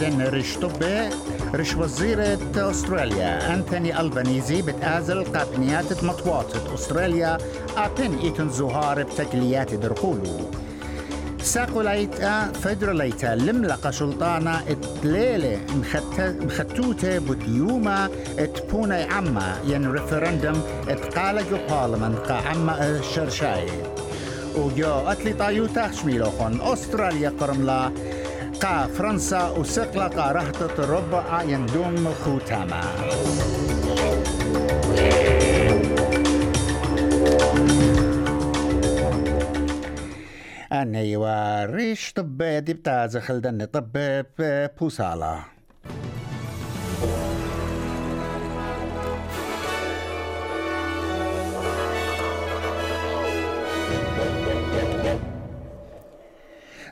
مدن رش طبي رش وزيرة أستراليا أنتوني ألبانيزي بتآزل قابنيات مطوات أستراليا أبن إيتن زهار بتكليات درقولو. ساقوليتا فدراليتا لملقى شلطانا اتليلة مختوتة بتيوما اتبونا عما ين ريفرندم جو بارلمان قا عما الشرشاي وجو اتلي طايوتا شميلوخون أستراليا قرملا قا فرنسا وسقلا قا رهطة ربع يندوم خوتاما أني وريش طب دي بتاع خلدني طب بوصالة.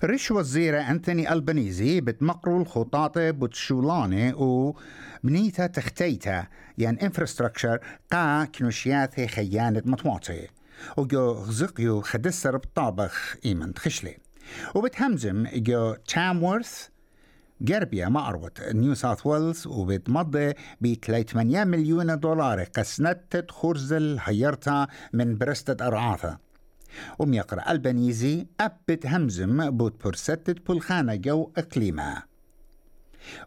ريش وزيرة أنتوني ألبانيزي بتمقروا الخطاطة بتشولاني و بنيتا تختيتا يعني انفراستراكشر قا كنوشيات خيانة مطموطي وجو غزقيو خدسر بطابخ إيمن خشلي وبتهمزم جو تامورث جربيا معروت نيو ساوث ويلز وبتمضي ب 3 مليون دولار قسنت خرزل هيرتا من برستة أرعاثة وميقرأ البنيزي أبت همزم بوت برستت بلخانة جو إقليمها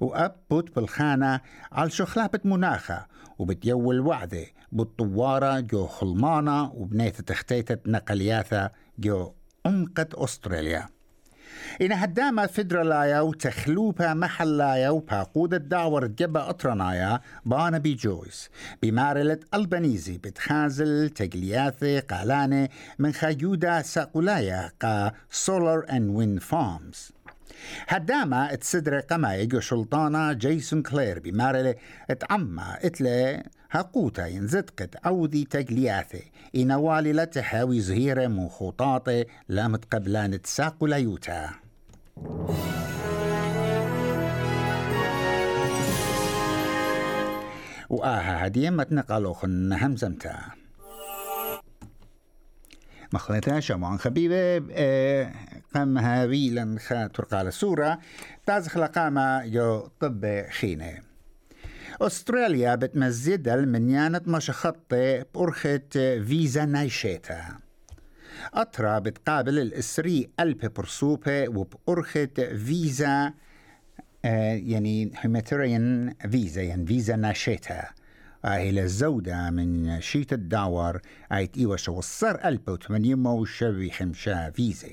وأب بوت بالخانة على شخلابة مناخة وبتيول وعدة بالطوارة جو خلمانة وبنيت تختيتة نقلياثة جو أمقة أستراليا. إن هدامة فدرالايا وتخلوبة محلايا وباقود الدعور جبا أطرنايا بانا بي جويس. بمارلة البنيزي بتخازل تقلياثي قالاني من خيودة ساقولايا قا سولار and wind farms. هداما اتسدر قما يجو شلطانا جيسون كلير بمارلة اتعمى اتلي هقوتا ينزدقت عودي تقلياثي إنوالي لا تحاوي زهيرة من خطاطي لا متقبلان تساقو ليوتا وآها هدية متنقلوخن همزمتا. مخلتا شمعان خبيبة آه قام هاوي لن خاطر قال السورة تازخ لقامة يو طب خينة. أستراليا بتمزد المنيانة مشخطة بأرخة فيزا نايشيتا. أطرا بتقابل الإسري ألب برسوبة وبأرخة فيزا آه يعني هيماتيريان فيزا يعني فيزا ناشيتا إلى الزودة من شيت الدعور آيت إيوة وصر ألب وثمانية وشوي خمشا فيزا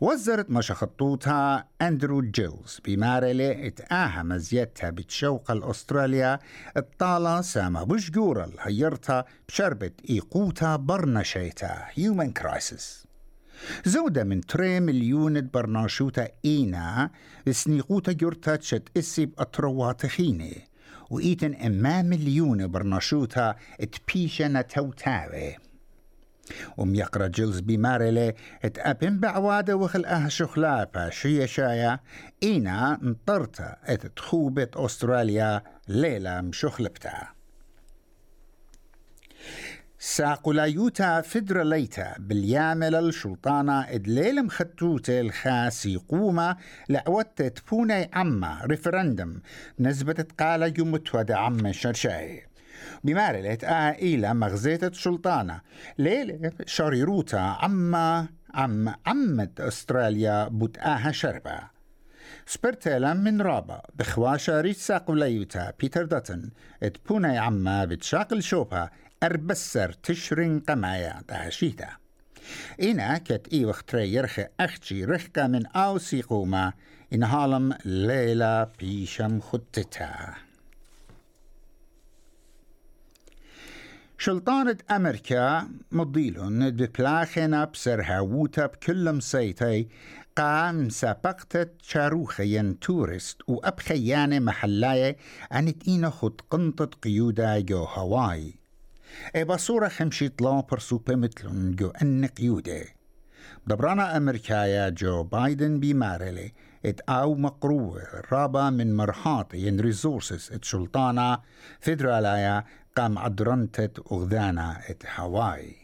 وزرت مشا خطوطها أندرو جيلز بمارلة اتآها مزيتها بتشوق الأستراليا الطالة ساما بشجورة هيرتها بشربة إيقوتا برنشيتا هيومن كرايسيس زودة من تري مليون برناشوتا إينا سنيقوتا جورتا تشت إسي بأطروات خيني وإيتن إما مليون برناشوتا اتبيشنا توتاوي وميقرا جلز بمارلي اتأبن بعوادة وخل أها شخلابة شيا شايا إينا انطرتا اتتخوبة أستراليا ليلة مشخلبتا. ساقولايوتا فدراليتا باليامل الشلطانة ادليل مختوتة الخاس يقوما لعوت تبوني عما ريفرندم. نسبة تقال يمتود عما شرشاي. بمارلة آئلة مغزية الشلطانة ليلة شريروتا عما عم عمت أستراليا بتآها شربة. سبرتيلا من رابا. بخواشة ريت ساقوليوتا بيتر داتن. إت بوناي عما بتشاقل شوبها أربسر تشرين قمايا دهشيتا إنا كت إي وختري يرخي أختي رخكا من أو سيقوما. إن هالم ليلة بيشم خطتا. شلطانة أمريكا مضيلون ببلاخنا بسر هاووتا بكل مسيتي قام سابقت شاروخيا تورست وأبخيانة محلاية أن تينا خد قنطة قيودة جو هواي. اي بصورة خمشي طلا برسوبة مثلن جو أن قيودة. دبرانا أمريكايا جو بايدن بمارلي إت آو مقروة رابا من مرحاط ين ريسورسز إت شلطانة فيدرالايا قام عدرنتت أغذانا إت هاواي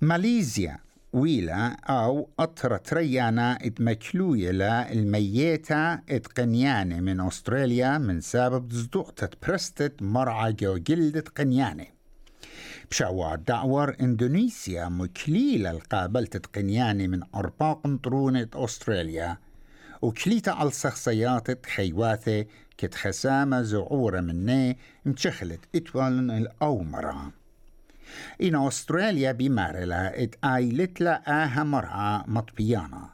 ماليزيا ويلا أو أطرة ريانا اتمكلويلا الميتة اتقنيانة من أستراليا من سبب زدوقتة برستت مرعى جو جلدة قنيانة. بشعوى دعور إندونيسيا مكليلة القابلة قنيانة من أرباق طرونة أستراليا. وكليتا على شخصيات خيواثة كت خسامة زعورة مني مشخلت إتوالن الأومرة إن أستراليا بمارلا إت آيلت لا آها مرعى مطبيانا.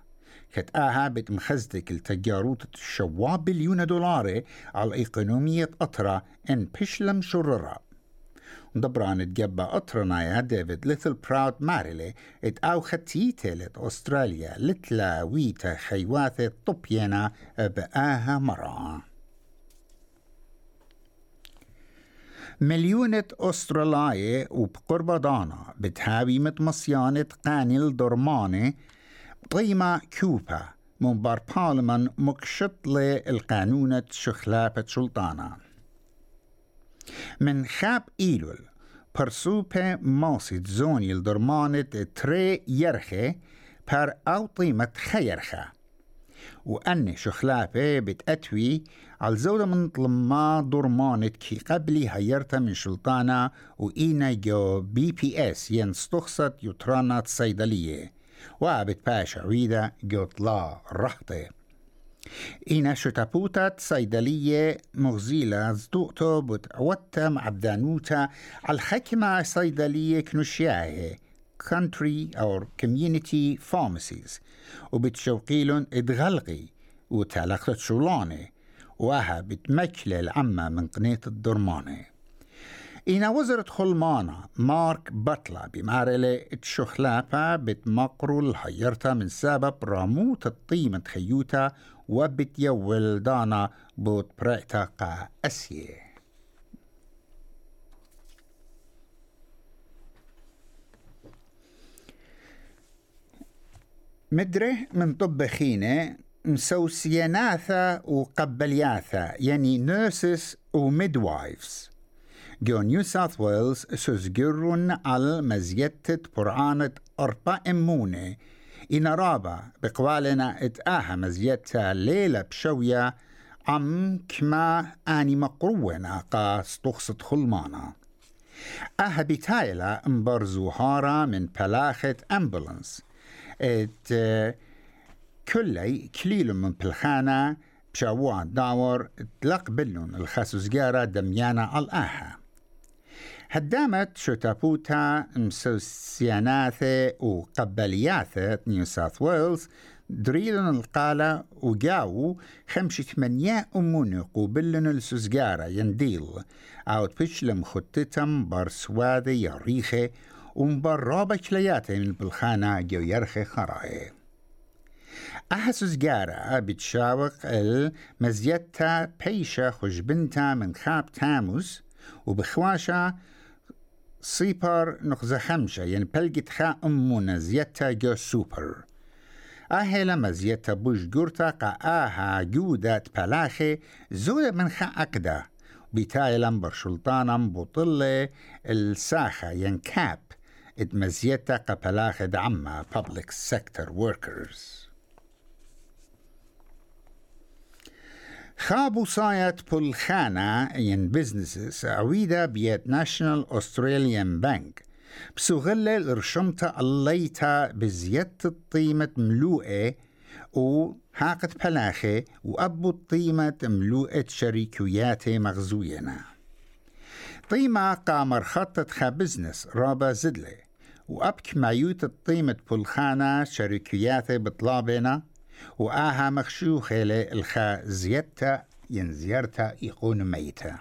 كت آها بتمخزدك التجاروت الشواب بليون دولار على إقنومية أطرة إن بشلم شررة دبران تجبا أطرنا يا ديفيد ليتل براود ماريلي ات أو ختيتي أستراليا لتلا ويتا خيواثي طبينا بآها مرعى مليونة أسترالية وبقرب دانا بتهاوي متمصيانة قانيل درماني قيمة كوبا من بار بارلمان مكشط القانونة شخلابة سلطانا. من خاب إيلول برسوبة ماسد زوني الدرمانة تري يرخي بار أو طيمة خيرخه وأن شخلابة بتأتوي على زودة من طلما درمانت كي قبلي هيرتا من شلطانة وإينا جو بي بي اس ينستخصت يترانات صيدلية وابت باشا عويدة جو طلا رحطة إينا شتابوتات صيدلية مغزيلة زدوقتو بتعوتا معبدانوتا على الحكمة صيدلية كنوشياهي country or community pharmacies. وبتشوقيلن ادغلقي وتعلقت شولاني وها بتمكلة العمة من قنية الدرمانة إنا وزرة خلمانة مارك باتلا بمارلة تشخلافة بتمقرو الحيرتا من سبب راموت الطيمة خيوتا وبتيول دانا بوت برأتا قا أسيه مدره من طبخينة مسوسياناثا وقبلياثا يعني نيرسس وميدوايفز جو نيو ساوث ويلز سوزجرون على مزيتة برعانة أربع إمونة. إن رابا بقوالنا اتآها مزيتة ليلة بشوية عم كما آني مقرونا قا ستخصت خلمانا. أها بتايلا مبرزو هارا من بلاخة أمبولانس. إت كلي كليل من بلخانة بشاوع داور تلق بلون الخاسوزجارة دميانا الآها. هدامت شتابوتا مسوسياناثة وقبلياثة نيو ساوث ويلز دريلن القالة وجاو خمشة ثمانية أمون قوبلن السوزجارة ينديل. أو تبشلم خطتم برسواذي يريخي ومبرابة كلياتي من بالخانة جو يرخي خراي أحسس جارة بتشاوق المزيتا بيشة خجبنتا من خاب تاموز وبخواشة سيبر نقزة خمشة يعني بلقت خا أمونا زيتا جو سوبر. أهلا مزيتا بوش جورتا قا آها جودة بلاخي زودة من خا أقدا بتايلا برشلطانا بطلة الساخة ين كاب. اتمزيتا قبلاخد عما public sector workers. خابو صايت بولخانا ين بزنسز عويدة بيت ناشنال أستراليان بانك. بسغلة الرشمتا الليتا بزيادة الطيمة ملوءة و هاقت بلاخي وأبو الطيمة ملوءة شريكيات مغزوينا. طيمة قامر خطة خا بزنس رابا زدلي وأبك معيوت الطيمة بلخانة شركياته بطلابنا وآها مخشوخة الخا زيادتا ينزيرتا يقون ميتا.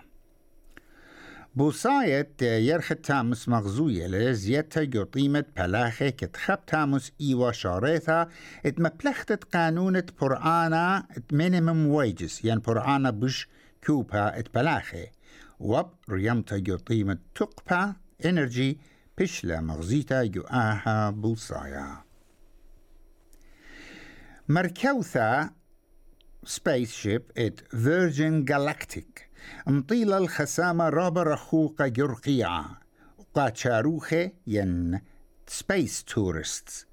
بوصايت يرخ تامس مغزوية لزيادتا جو طيمة بلاخة كتخب تامس إيوا شاريثا ات مبلختت قانونة برعانا ات مينيمم ويجز يعني برعانا بش كوبا ات بلاخة وب ريمتا جو طيمة تقبا انرجي بشلا مغزيتا آها بوصايا مركوثا سبيس شيب ات فيرجن جالاكتيك مطيلة الخسامة رابا رخوقة جرقيعة وقا شاروخة ين سبيس تورستس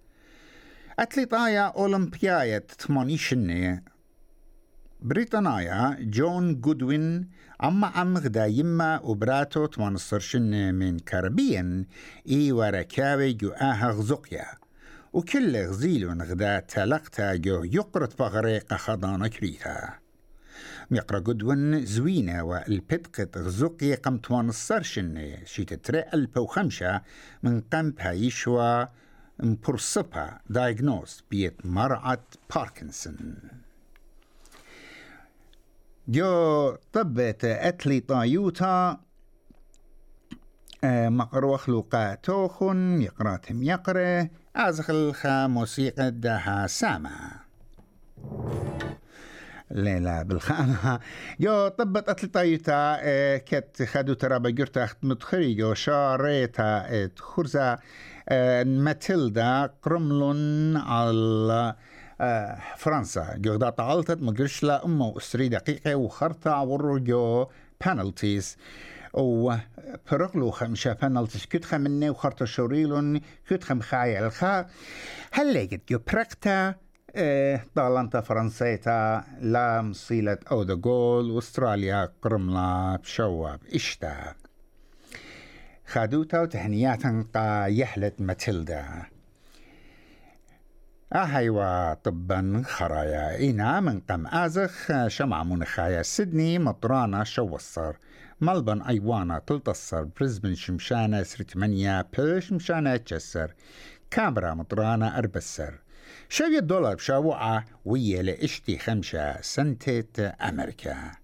أتليطايا أولمبياية تمانيشني بريطانيا جون جودوين أما عم غدا يما وبراتو تمانصرشن من كاربيان إي وركاوي جو آها غزقيا. وكل غزيل غدا تلقتا جو يقرط بغريق خضانا كريتا. ميقرأ جودوين زوينة والبتقت غزقيا قم تمانصرشن شيت تري ألبا وخمشة من قم بهايشوا مبرصبها دايجنوز بيت مرعة باركنسون جو طبت أتلي طايوتا مقرو خلوقا توخن يقراتهم يقرأ أزخل خا موسيقى دها ساما. ليلى بالخانة. يو طبت أتلي طايوتا آه، كت خدو ترى بجرتا أخت مدخري يو شاريتا خرزة آه، ماتيلدا قرملون على فرنسا. جو دا تعالتت مقرش لا أمة أسري دقيقة وخرطة عورو جو بانلتيز و برغلو خمشة بانلتيز كت خمني وخرطة شوريلون كت خم خايا الخا هل لقيت جو برقتا طالنتا فرنسيتا لا مصيلة أو دا جول واستراليا قرملا بشواب إشتا. خادوتا وتهنياتا قا يحلت ماتيلدا. أهيوا طبا خرايا إنا من قم آزخ شمع منخايا سيدني مطرانا شوصر ملبن أيوانا تلتصر بريزبن شمشانة سرتمانيا بيش مشانة تشسر كامبرا مطرانا أربسر شوية دولار بشاوعة ويا لإشتي خمشة سنتة أمريكا.